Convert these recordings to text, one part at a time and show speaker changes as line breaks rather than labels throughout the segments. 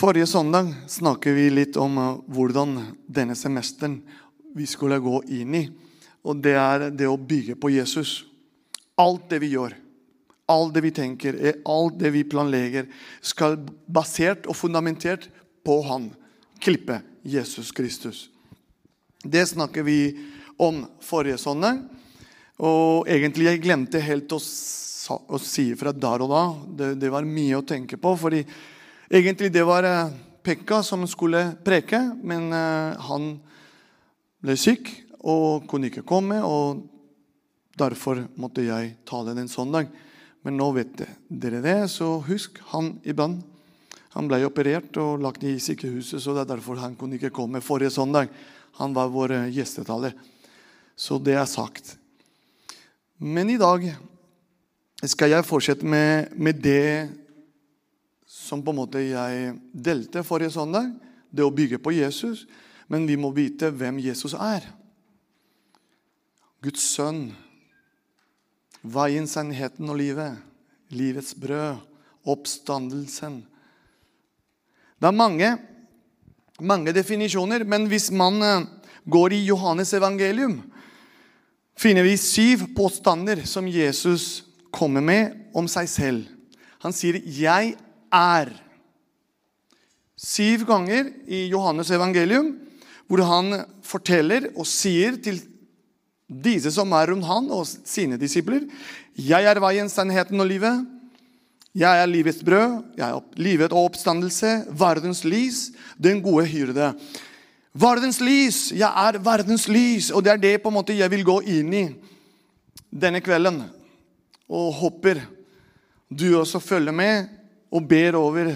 Forrige søndag snakket vi litt om eh, hvordan denne semesteren vi skulle gå inn i. Og det er det å bygge på Jesus. Alt det vi gjør, alt det vi tenker, eh, alt det vi planlegger, skal basert og fundamentert på Han. Klippe Jesus Kristus. Det snakker vi om forrige søndag. Og egentlig jeg glemte helt å si fra der og da. Det, det, var mye å tenke på. fordi egentlig det var uh, Pekka som skulle preke, men uh, han ble syk og kunne ikke komme. og Derfor måtte jeg tale den søndag. Men nå vet dere det, så husk han iblant. Han ble operert og lagt i sykehuset, så det er derfor han kunne ikke komme forrige søndag. Han var vår eh, gjestetaler. Så det er sagt. Men i dag skal jeg fortsette med, med, det som på en måte jeg delte forrige søndag. Det å bygge på Jesus. Men vi må vite hvem Jesus er. Guds sønn. Veien, sannheten og livet. Livets brød. Oppstandelsen. Det er mange, mange definisjoner, men hvis man eh, går i Johannes evangelium, finner vi syv påstander som Jesus kommer med om seg selv. Han sier 'jeg er'. Syv ganger i Johannes evangelium hvor han forteller og sier til disse som er rundt han og sine disipler 'Jeg er veien, sannheten og livet'. 'Jeg er livets brød', 'Jeg er livet og oppstandelse', 'verdens lys', 'den gode hyrde'. Verdens lys. Jeg er verdens lys. Og det er det på en måte jeg vil gå inn i denne kvelden. Og håper du også følger med og ber over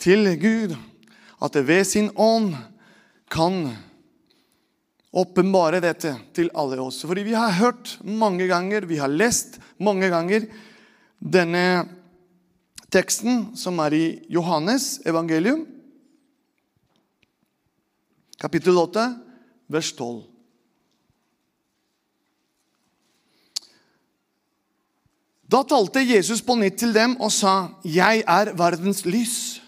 til Gud at det ved sin ånd kan åpenbare dette til alle oss. Fordi vi har hørt mange ganger, vi har lest mange ganger denne teksten som er i Johannes evangelium kapittel 8, vers 12. Da talte Jesus på nytt til dem og sa, 'Jeg er verdens lys.'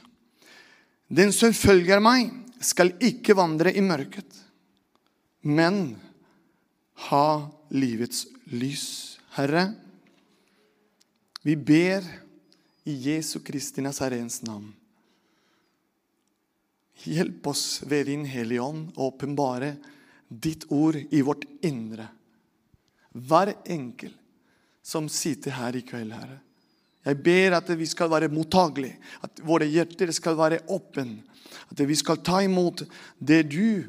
'Den som følger meg, skal ikke vandre i mørket, men ha livets lys.' Herre, vi ber i Jesu Kristi Nazarens navn. Hjelp oss ved din Hellige Ånd å åpenbare ditt ord i vårt indre. Hver enkel som sitter her i kveld, Herre. Jeg ber at vi skal være mottagelige, at våre hjerter skal være åpne. At vi skal ta imot det du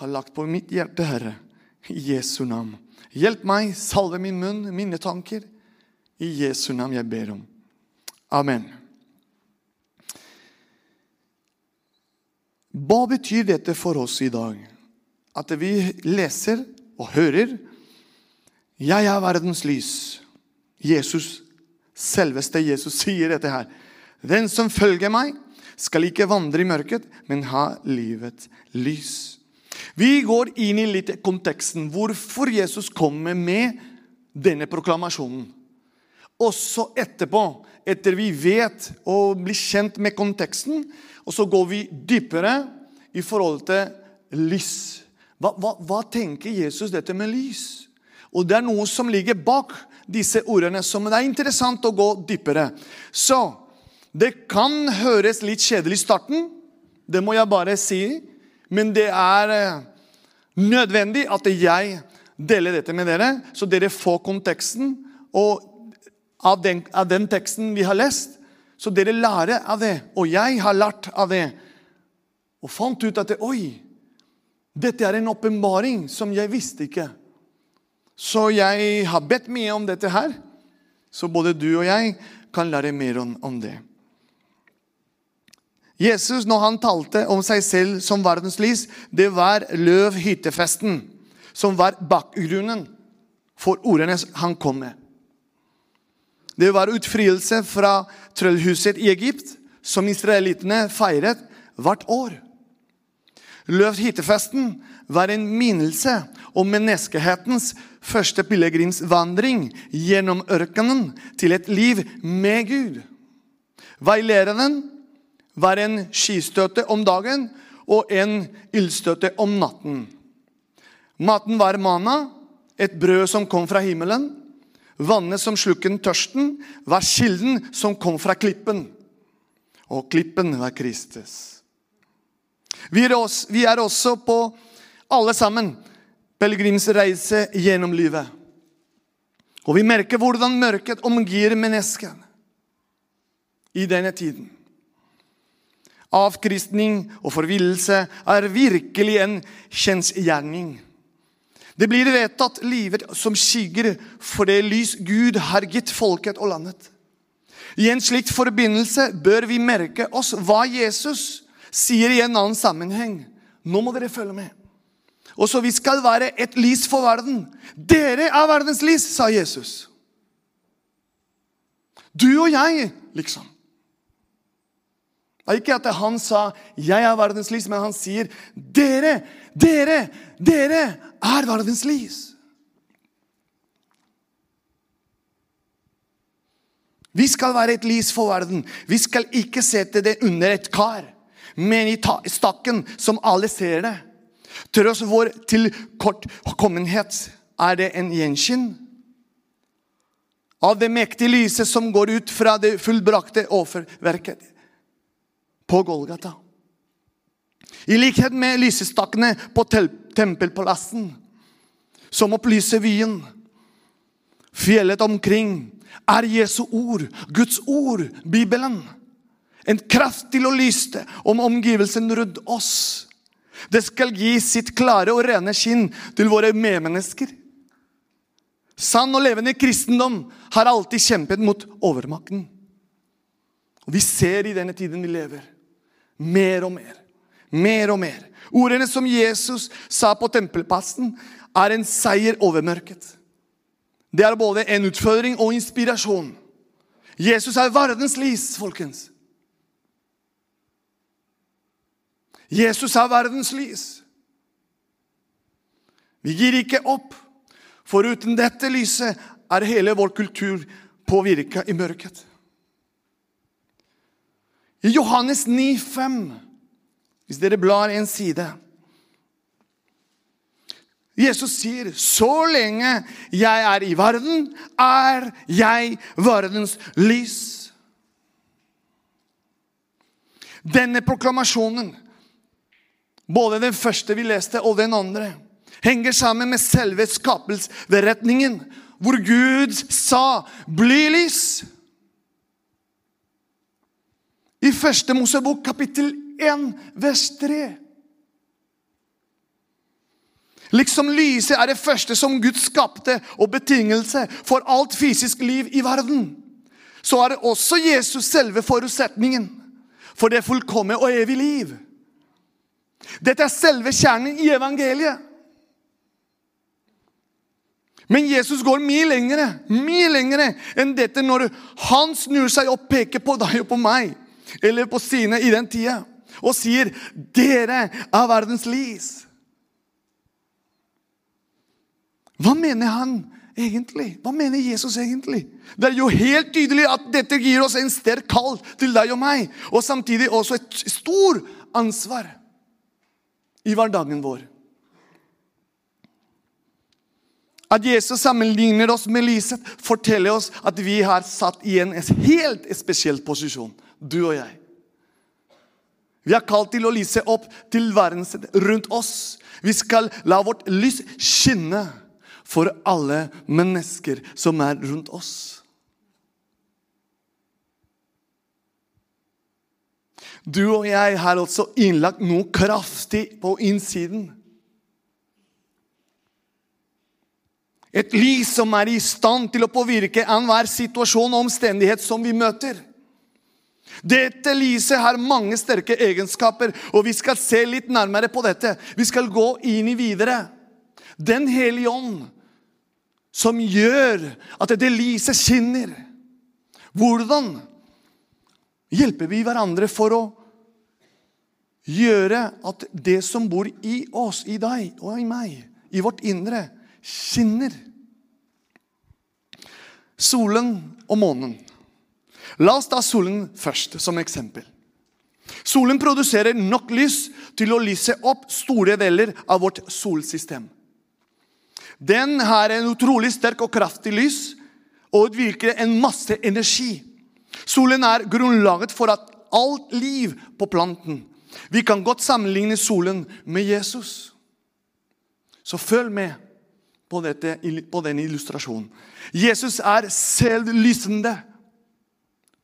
har lagt på mitt hjerte, Herre. I Jesu navn. Hjelp meg, salve min munn, mine tanker. I Jesu navn jeg ber om. Amen. Hva betyr dette for oss i dag? At vi leser og hører 'Jeg er verdens lys'. Jesus, selveste Jesus sier dette her. 'Den som følger meg, skal ikke vandre i mørket, men ha livets lys'. Vi går inn i litt konteksten hvorfor Jesus kommer med denne proklamasjonen. Også etterpå, etter vi vet og blir kjent med konteksten, og så går vi dypere i forhold til lys. Hva, hva, hva, tenker Jesus dette med lys? Og det er noe som ligger bak disse ordene, som det er interessant å gå dypere. Så det kan høres litt kjedelig i starten, det må jeg bare si. Men det er eh, nødvendig at jeg deler dette med dere, så dere får konteksten. Og av den, av den teksten vi har lest, så dere lærer av det. Og jeg har lært av det. Og fant ut at det, oi, dette er en åpenbaring som jeg visste ikke. Så jeg har bedt mye om dette her. Så både du og jeg kan lære mer om, om det. Jesus, når han talte om seg selv som verdens lys, det var løvhyttefesten som var bakgrunnen for ordene han kom med. Det var utfrielse fra trøllhuset i Egypt, som israelittene feiret hvert år. Løvhyttefesten var en minnelse om menneskehetens første pilegrimsvandring gjennom ørkenen til et liv med Gud. Veilederen var en skistøtte om dagen og en ildstøtte om natten. Maten var mana, et brød som kom fra himmelen. Vannet som slukken tørsten, var kilden som kom fra klippen. Og klippen var Kristus. Vi er også på, alle sammen, pilegrimsreise gjennom livet. Og vi merker hvordan mørket omgir menneskene i denne tiden. Avkristning og forvillelse er virkelig en kjensgjerning. Det blir vedtatt livet som skygger for det lys Gud har gitt folket og landet. I en slik forbindelse bør vi merke oss hva Jesus sier i en annen sammenheng. Nå må dere følge med. Og så Vi skal være et lys for verden. Dere er verdens lys, sa Jesus. Du og jeg, liksom. Det er ikke at han sa 'jeg er verdens lys', men han sier 'dere, dere, dere er verdens lys'. Vi skal være et lys for verden. Vi skal ikke sette det under et kar, men i stakken, som alle ser det. Tross vår tilkortkommenhet er det en gjenskinn av det mektige lyset som går ut fra det fullbrakte offerverket på Golgata. I likhet med lysestakene på tempelplassen, som opplyser vyen, fjellet omkring, er Jesu ord, Guds ord, Bibelen. En kraft til å lyse om omgivelsen rundt oss. Det skal gi sitt klare og rene skinn til våre medmennesker. Sann og levende kristendom har alltid kjempet mot overmakten. Og Vi ser i denne tiden vi lever, mer og mer. Mer og mer. Ordene som Jesus sa på tempelplassen, er en seier over mørket. Det er både en utfordring og inspirasjon. Jesus er verdens lys, folkens. Jesus er verdens lys. Vi gir ikke opp, for uten dette lyset er hele vår kultur påvirka i mørket. I Johannes 9, 5, hvis dere blar en side Jesus sier, 'Så lenge jeg er i verden, er jeg verdens lys'. Denne proklamasjonen, både den første vi leste, og den andre, henger sammen med selve skapelsesberetningen, hvor Gud sa 'bli lys'. I første Mosebok kapittel 1, vers 3. Liksom lyset er det første som Gud skapte, og betingelse for alt fysisk liv i verden, så er det også Jesus selve forutsetningen for det fullkomne og evige liv. Dette er selve kjernen i evangeliet. Men Jesus går mye lengre, mye lengre enn dette når han snur seg og peker på deg og på meg, eller på sine i den tida, og sier 'Dere er verdens lys'. Hva mener han egentlig? Hva mener Jesus egentlig? Det er jo helt tydelig at dette gir oss en sterk kall til deg og meg, og samtidig også et stor ansvar i hverdagen vår. At Jesus sammenligner oss med lyset, forteller oss at vi har satt i en helt spesiell posisjon, du og jeg. Vi er kalt til å lyse opp til verden rundt oss. Vi skal la vårt lys skinne for alle mennesker som er rundt oss. Du og jeg har også innlagt noe kraftig på innsiden. Et lys som er i stand til å påvirke enhver situasjon og omstendighet som vi møter. Dette lyset har mange sterke egenskaper, og vi skal se litt nærmere på dette. Vi skal gå inn i videre. Den hellige ånd som gjør at det lyset skinner. Hvordan hjelper vi hverandre for å gjøre at det som bor i oss, i deg og i meg, i vårt indre, skinner? Solen og månen. La oss ta solen først som eksempel. Solen produserer nok lys til å lyse opp store deler av vårt solsystem. Den har en utrolig sterk og kraftig lys og utvirker en masse energi. Solen er grunnlaget for at alt liv på planten. Vi kan godt sammenligne solen med Jesus. Så følg med på, dette, på denne illustrasjonen. Jesus er selvlysende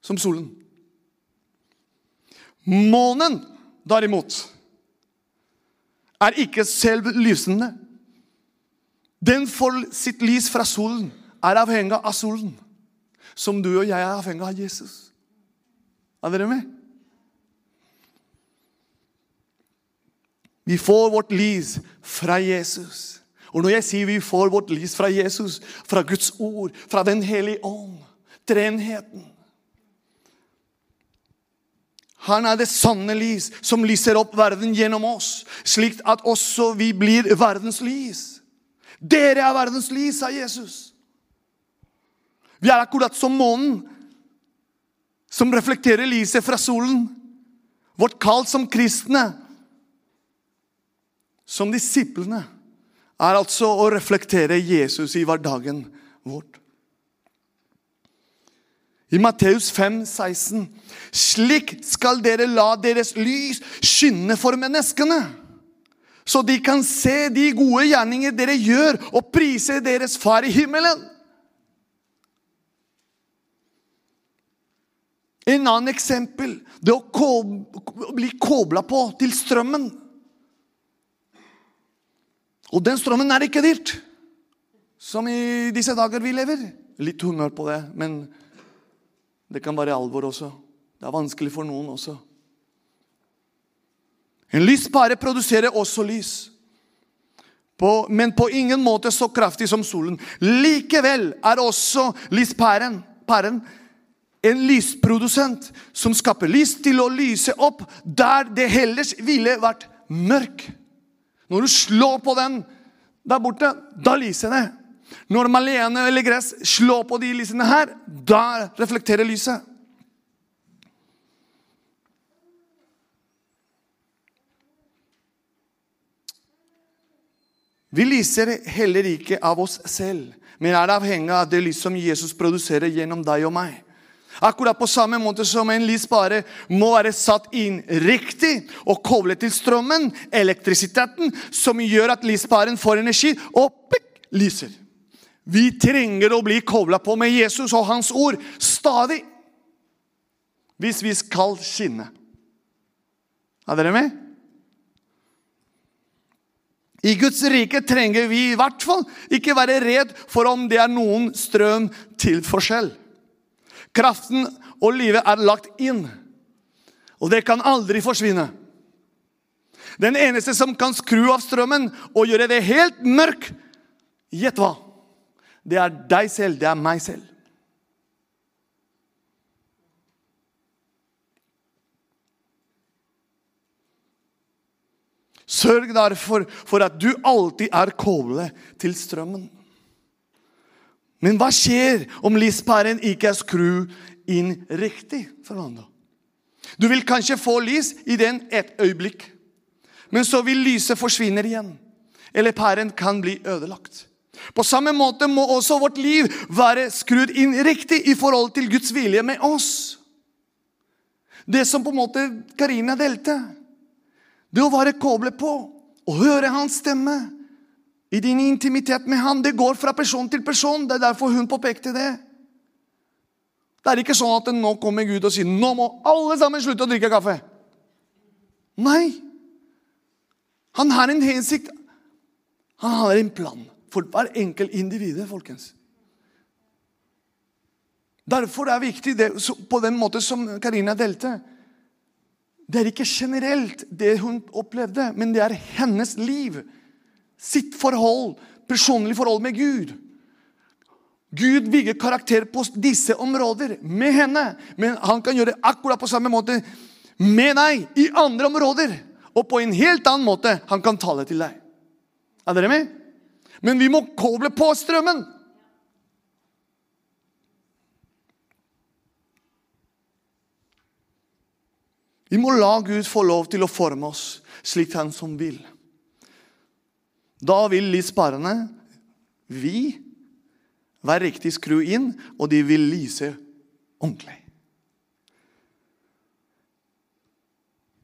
som solen. Månen, derimot, er ikke selvlysende. Den får sitt lys fra solen, er avhengig av solen. Som du og jeg er avhengig av Jesus. Er dere med? Vi får vårt lys fra Jesus. Og når jeg sier vi får vårt lys fra Jesus, fra Guds ord, fra Den hellige ånd, treenheten Han er det sanne lys som lyser opp verden gjennom oss, slik at også vi blir verdens lys. Dere er verdens lys, sa Jesus. Vi er akkurat som månen, som reflekterer lyset fra solen. Vårt kall som kristne, som disiplene, er altså å reflektere Jesus i hverdagen vårt. I Matteus 5, 16. Slik skal dere la deres lys skinne for menneskene, så de kan se de gode gjerninger dere gjør, og prise deres far i himmelen. En annen eksempel det å bli kobla på til strømmen. Og den strømmen er ikke dyrt, som i disse dager vi lever. Litt humør på det, men det kan være alvor også. Det er vanskelig for noen også. En lyspære produserer også lys, på, men på ingen måte så kraftig som solen. Likevel er også lyspæren en lysprodusent som skaper lys til å lyse opp der det ellers ville vært mørk. Når du slår på den der borte, da lyser det. Når malene eller gress slår på de lysene her, da reflekterer lyset. Vi lyser heller ikke av oss selv, men er avhengig av det lys som Jesus produserer gjennom deg og meg. Akkurat på samme måte som en lyspare må være satt inn riktig og koblet til strømmen, elektrisiteten, som gjør at lysparen får energi og pikk, lyser. Vi trenger å bli kobla på med Jesus og hans ord stadig. Hvis vi skal skinne. Er dere med? I Guds rike trenger vi i hvert fall ikke være redd for om det er noen strøm til forskjell. Kraften og livet er lagt inn. Og det kan aldri forsvinne. Den eneste som kan skru av strømmen og gjøre det helt mørk, gjett hva? Det er deg selv. Det er meg selv. Sørg derfor for at du alltid er koblet til strømmen. Men hva skjer om lyspæren ikke er skru inn riktig? Fernando? Du vil kanskje få lys i den et øyeblikk, men så vil lyset forsvinne igjen. Eller pæren kan bli ødelagt. På samme måte må også vårt liv være skrudd inn riktig i forhold til Guds vilje med oss. Det som på en måte Karina delte. Det å være koblet på og høre hans stemme i din intimitet med han. Det går fra person til person. Det er derfor hun påpekte det. Det er ikke sånn at nå kommer Gud og sier nå må alle sammen slutte å drikke kaffe. Nei. Han har en hensikt. Han har en plan for hver enkelt individ, folkens. Derfor er det viktig det, på den måten som Karina delte. Det er ikke generelt det hun opplevde, men det er hennes liv sitt forhold, personlig forhold med Gud. Gud bygger karakter på disse områder med henne. Men han kan gjøre akkurat på samme måte med deg i andre områder. Og på en helt annen måte han kan tale til deg. Er dere med? Men vi må koble på strømmen. Vi må la Gud få lov til å forme oss slik han som vil. Da vil lyspærene, vi, være riktig skru inn, og de vil lyse ordentlig.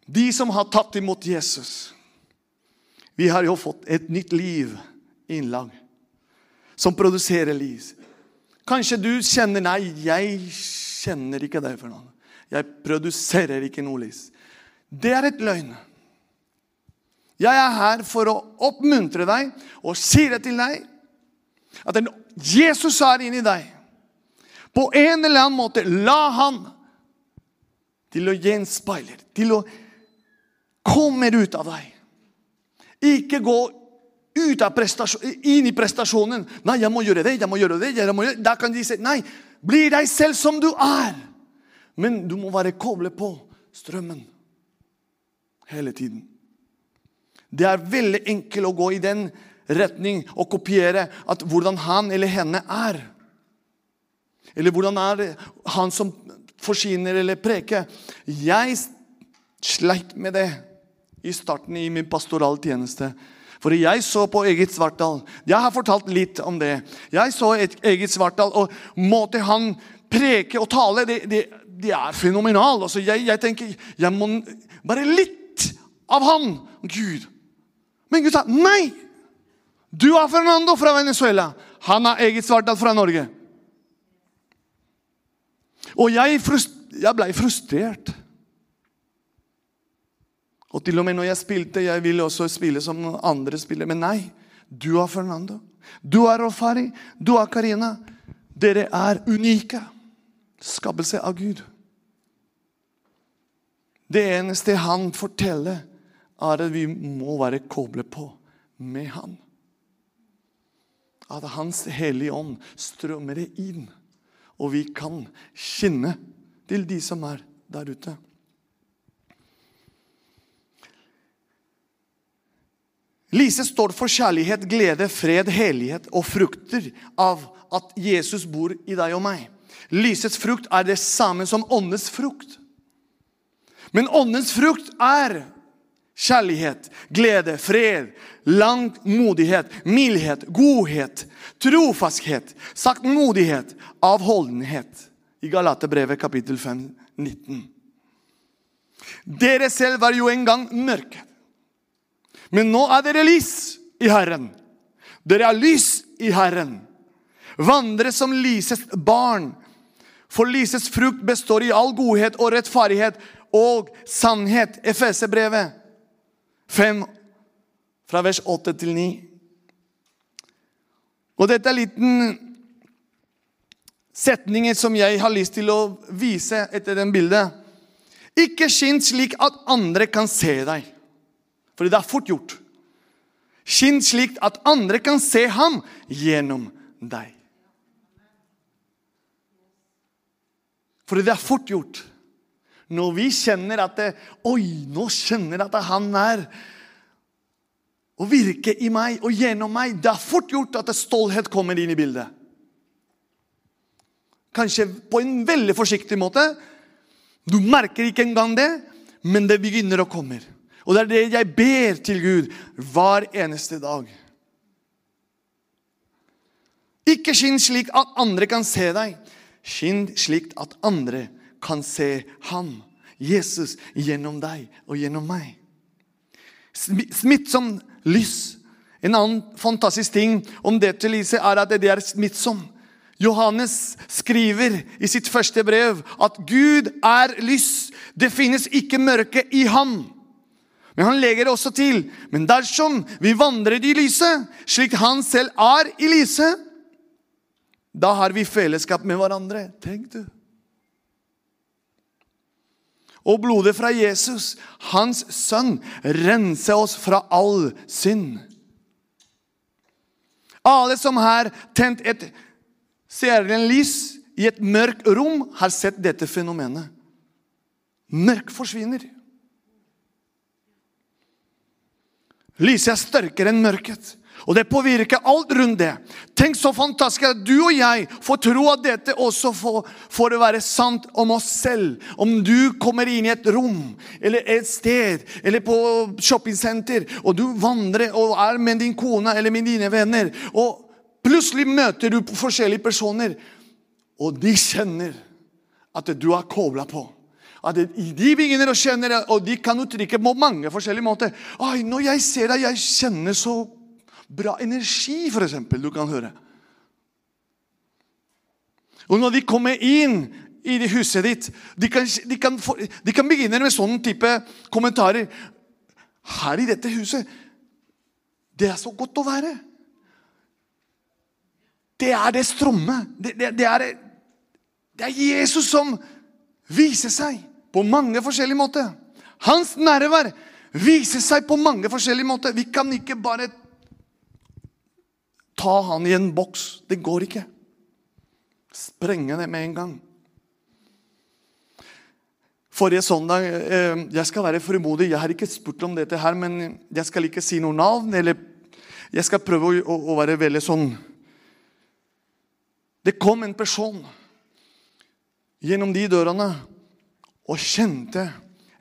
De som har tatt imot Jesus, vi har jo fått et nytt liv, innlag, som produserer lys. Kanskje du kjenner Nei, jeg kjenner ikke deg for noe. Jeg produserer ikke noe lys. Det er et løgn. Jeg er her for å oppmuntre deg og si det til deg at den Jesus er inni deg. På en eller annen måte la han til å gjenspeile, til å komme ut av deg. Ikke gå ut av inn i prestasjonen. 'Nei, jeg må gjøre det, jeg må gjøre det.' jeg må gjøre det. Da kan de si, 'Nei, bli deg selv som du er'. Men du må være koblet på strømmen hele tiden. Det er veldig enkelt å gå i den retning og kopiere at hvordan han eller henne er. Eller hvordan er han som forsyner eller preker. Jeg sleit med det i starten i min pastorale tjeneste. For jeg så på Egil Svartdal. Jeg har fortalt litt om det. Jeg så Egil Svartdal, og måte han preke og tale, det, det, det er fenomenal. Altså, jeg, jeg, tenker jeg må Bare litt av han. Gud. Men Gud sa nei! Du er Fernando fra Venezuela. Han er eget Svartdal fra Norge. Og jeg, jeg ble frustrert. Og til og med når jeg spilte, jeg ville også spille som andre spiller. Men nei, du er Fernando. Du er Rofari. Du er Karina. Dere er unike. Skapelse av Gud. Det eneste han forteller, er at vi må være koblet på med han. At Hans Hellige Ånd strømmer inn, og vi kan skinne til de som er der ute. Lise står for kjærlighet, glede, fred, hellighet og frukter av at Jesus bor i deg og meg. Lysets frukt er det samme som åndens frukt. Men åndens frukt er kjærlighet, glede, fred, langmodighet, mildhet, godhet, trofasthet, saktmodighet, avholdenhet. I Galaterbrevet kapittel 5, 19. Dere selv var jo en gang mørke. Men nå er dere lys i Herren. Dere er lys i Herren. Vandre som lysets barn. For lysets frukt består i all godhet og rettferdighet og sannhet. Efeserbrevet 5, fra vers 8 til 9. Og dette er liten setninger som jeg har lyst til å vise etter den bildet. Ikke skinn slik at andre kan se deg. For det er fort gjort. Skinn slik at andre kan se ham gjennom deg. For det er fort gjort. Når vi kjenner at det, Oi, nå kjenner jeg at han er Å virke i meg og gjennom meg. Det er fort gjort at stolthet kommer inn i bildet. Kanskje på en veldig forsiktig måte. Du merker ikke engang det, men det begynner å komme. Og det er det jeg ber til Gud hver eneste dag. Ikke skinn slik at andre kan se deg. Skinn slik at andre kan se ham, Jesus, gjennom deg og gjennom meg. Smittsom lys. En annen fantastisk ting om dette lyset er at det er smittsom. Johannes skriver i sitt første brev at Gud er lys. Det finnes ikke mørke i ham. Men han legger det også til Men dersom vi vandrer i lyset, slik han selv er i lyset, da har vi fellesskap med hverandre. Tenk du. Og blodet fra Jesus, hans sønn, renser oss fra all synd. Alle som har tent et lys i et mørkt rom, har sett dette fenomenet. Mørk forsvinner. Lyset er sterkere enn mørket. Og det påvirker alt rundt det. Tenk så fantastisk at du og jeg får tro at dette også får, får være sant om oss selv. Om du kommer inn i et rom eller et sted eller på shoppingsenter, og du vandrer og er med din kone eller med dine venner, og plutselig møter du forskjellige personer, og de kjenner at du er kobla på. At de begynner å kjenne og de kan uttrykke på mange forskjellige måter. Oi, når jeg ser deg, jeg kjenner så bra energi, f.eks. Du kan høre. Og når de kommer inn i huset ditt, de kan, de, kan de kan, begynne med sånn type kommentarer. Her i dette huset Det er så godt å være. Det er det stromme. Det, det, det, er, det er Jesus som viser seg på mange forskjellige måter. Hans nærvær viser seg på mange forskjellige måter. Vi kan ikke bare ta han i en boks. Det går ikke. Sprenge det med en gang. Forrige søndag eh, Jeg skal være frimodig. Jeg har ikke spurt om dette, her, men jeg skal ikke si noe navn. eller Jeg skal prøve å, være veldig sånn Det kom en person gjennom de dørene og kjente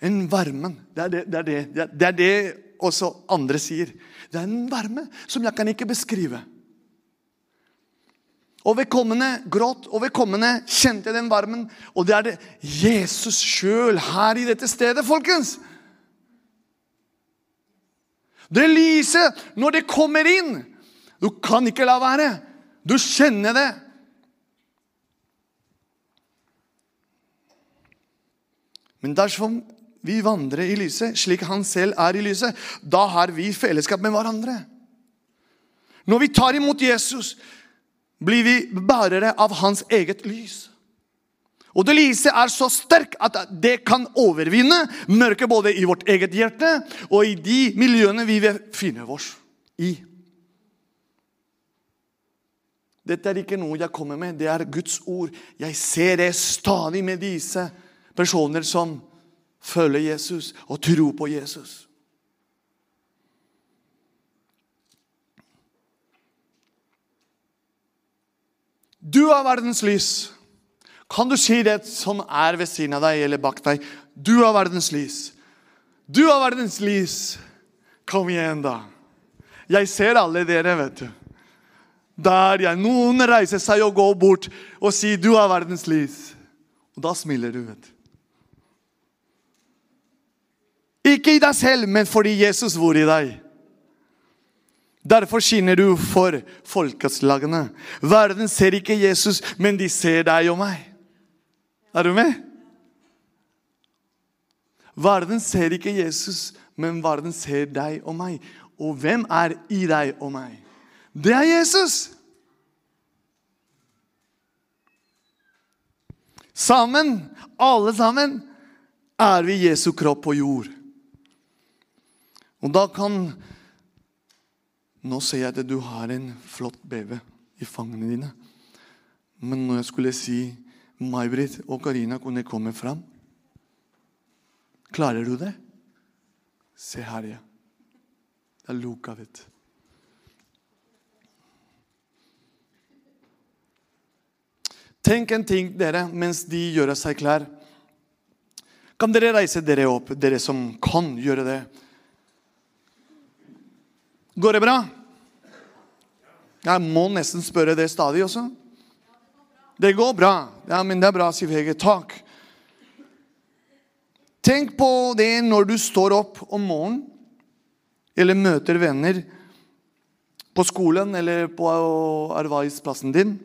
en varme. Det er det, det, er det, det er det også andre sier. Det er en varme som jeg kan ikke beskrive. Og vedkommende gråt, og vedkommende kjente den varmen. Og det er det Jesus sjøl her i dette stedet, folkens. Det lyset, når det kommer inn Du kan ikke la være. Du kjenner det. Men dersom vi vandrer i lyset, slik han selv er i lyset, da har vi fellesskap med hverandre. Når vi tar imot Jesus, blir vi bærere av hans eget lys. Og det lyset er så sterkt at det kan overvinne mørket både i vårt eget hjerte og i de miljøene vi befinner oss i. Dette er ikke noe jeg kommer med, det er Guds ord. Jeg ser det stadig med disse personer som følger Jesus og tror på Jesus. Du er verdens lys. Kan du si det som er ved siden av deg eller bak deg? Du er verdens lys. Du er verdens lys. Kom igjen, da. Jeg ser alle dere, vet du. Der jeg, Noen reiser seg og går bort og sier 'du er verdens lys'. Og da smiler du, vet du. Ikke i deg selv, men fordi Jesus bor i deg. Derfor skinner du for folkeslagene. Verden ser ikke Jesus, men de ser deg og meg. Er du med? Verden ser ikke Jesus, men verden ser deg og meg. Og hvem er i deg og meg? Det er Jesus! Sammen, alle sammen, er vi Jesu kropp på jord. Og da kan Nå ser jeg at du har en flott baby i fangene dine. Men når jeg skulle si May-Britt og Karina kunne komme fram Klarer du det? Se her, ja. Det er Luka, ditt. Tenk en ting, dere, mens de gjør seg klar. Kan dere reise dere opp, dere som kan gjøre det? Går det bra? Jeg må nesten spørre det stadig også. Det går bra. Ja, men det er bra, sier Hege. Takk. Tenk på det når du står opp om morgenen eller møter venner på skolen eller på arbeidsplassen din.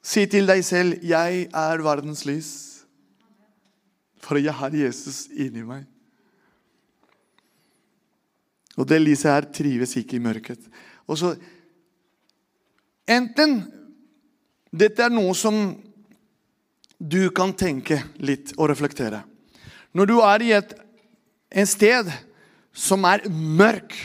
Si til deg selv 'Jeg er verdens lys', for jeg har Jesus inni meg. Og det lyset her trives ikke i mørket. Og så Enten Dette er noe som du kan tenke litt og reflektere. Når du er i et en sted som er mørk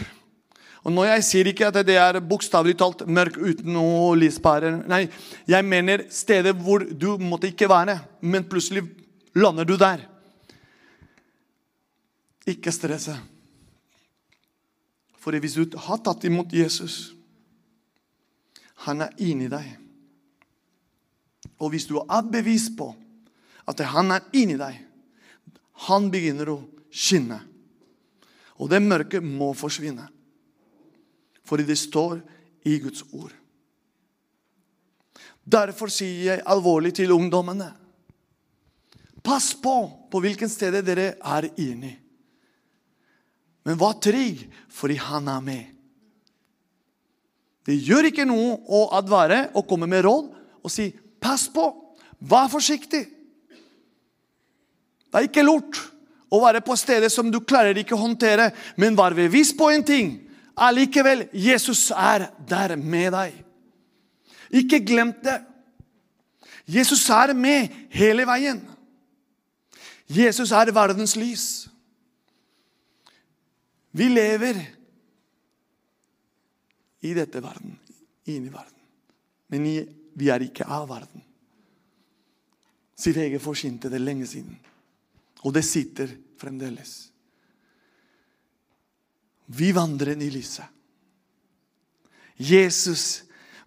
og når Jeg sier ikke at det er bokstavelig talt mørk uten noe lyspære Nei, jeg mener steder hvor du måtte ikke være, men plutselig lander du der. Ikke stresse. For hvis du har tatt imot Jesus, han er inni deg. Og hvis du har bevis på at han er inni deg, han begynner å skinne. Og det mørket må forsvinne. Fordi det står i Guds ord. Derfor sier jeg alvorlig til ungdommene Pass på på hvilken sted dere er inni. Men vær trygg, fordi han er med. Det gjør ikke noe å advare og komme med råd og si 'pass på', vær forsiktig. Det er ikke lurt å være på steder som du klarer ikke å håndtere, men vær bevisst på en ting. Allikevel, Jesus er der med deg. Ikke glem det. Jesus er med hele veien. Jesus er verdens lys. Vi lever i dette verden, inn i verden. Men vi er ikke av verden. Sitt eget forsynte det lenge siden. Og det sitter fremdeles. Vi vandrer i lyset. Jesus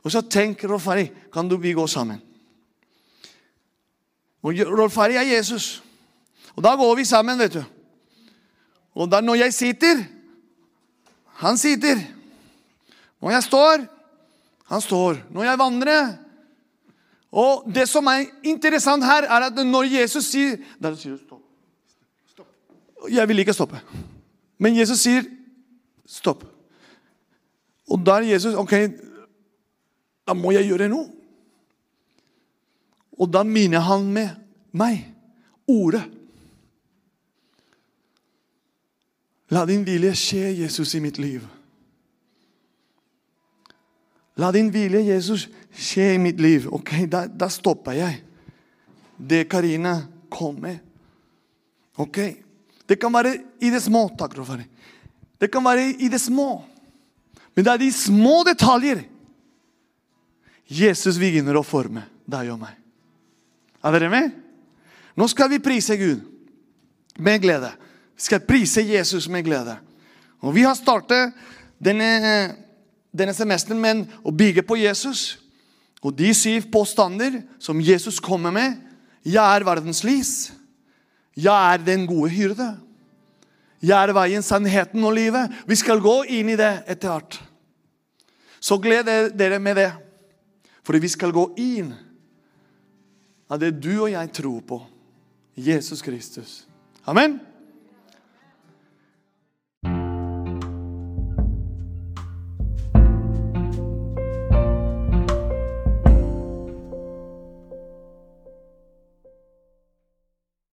Og så tenker Rolf Ari, Kan du vi gå sammen? Og Rolf Ari er Jesus. Og da går vi sammen, vet du. Og da når jeg sitter Han sitter. Når jeg står Han står. Når jeg vandrer Og det som er interessant her, er at når Jesus sier Da sier du stopp. stopp. Jeg vil ikke stoppe. Men Jesus sier stopp. Og da er Jesus Ok, da må jeg gjøre noe. Og da minner han med meg ordet. La din vilje skje, Jesus, i mitt liv. La din vilje, Jesus, skje i mitt liv. Ok, da, da stopper jeg. Det Karina kom med. Ok. Det kan være i det små. Takk, Rofari. Det kan være i det små. Men det er de små detaljer Jesus begynner å forme deg og meg. Er dere med? Nå skal vi prise Gud med glede. Vi skal prise Jesus med glede. Og Vi har startet denne, denne semesteren med å bygge på Jesus. Og de syv påstander som Jesus kommer med. Jeg er verdens lys. Jeg er den gode hyrde. Jeg er veien, sannheten og livet. Vi skal gå inn i det etter hvert. Så gled dere med det. Fordi vi skal gå inn av det du og jeg tror på. Jesus Kristus. Amen.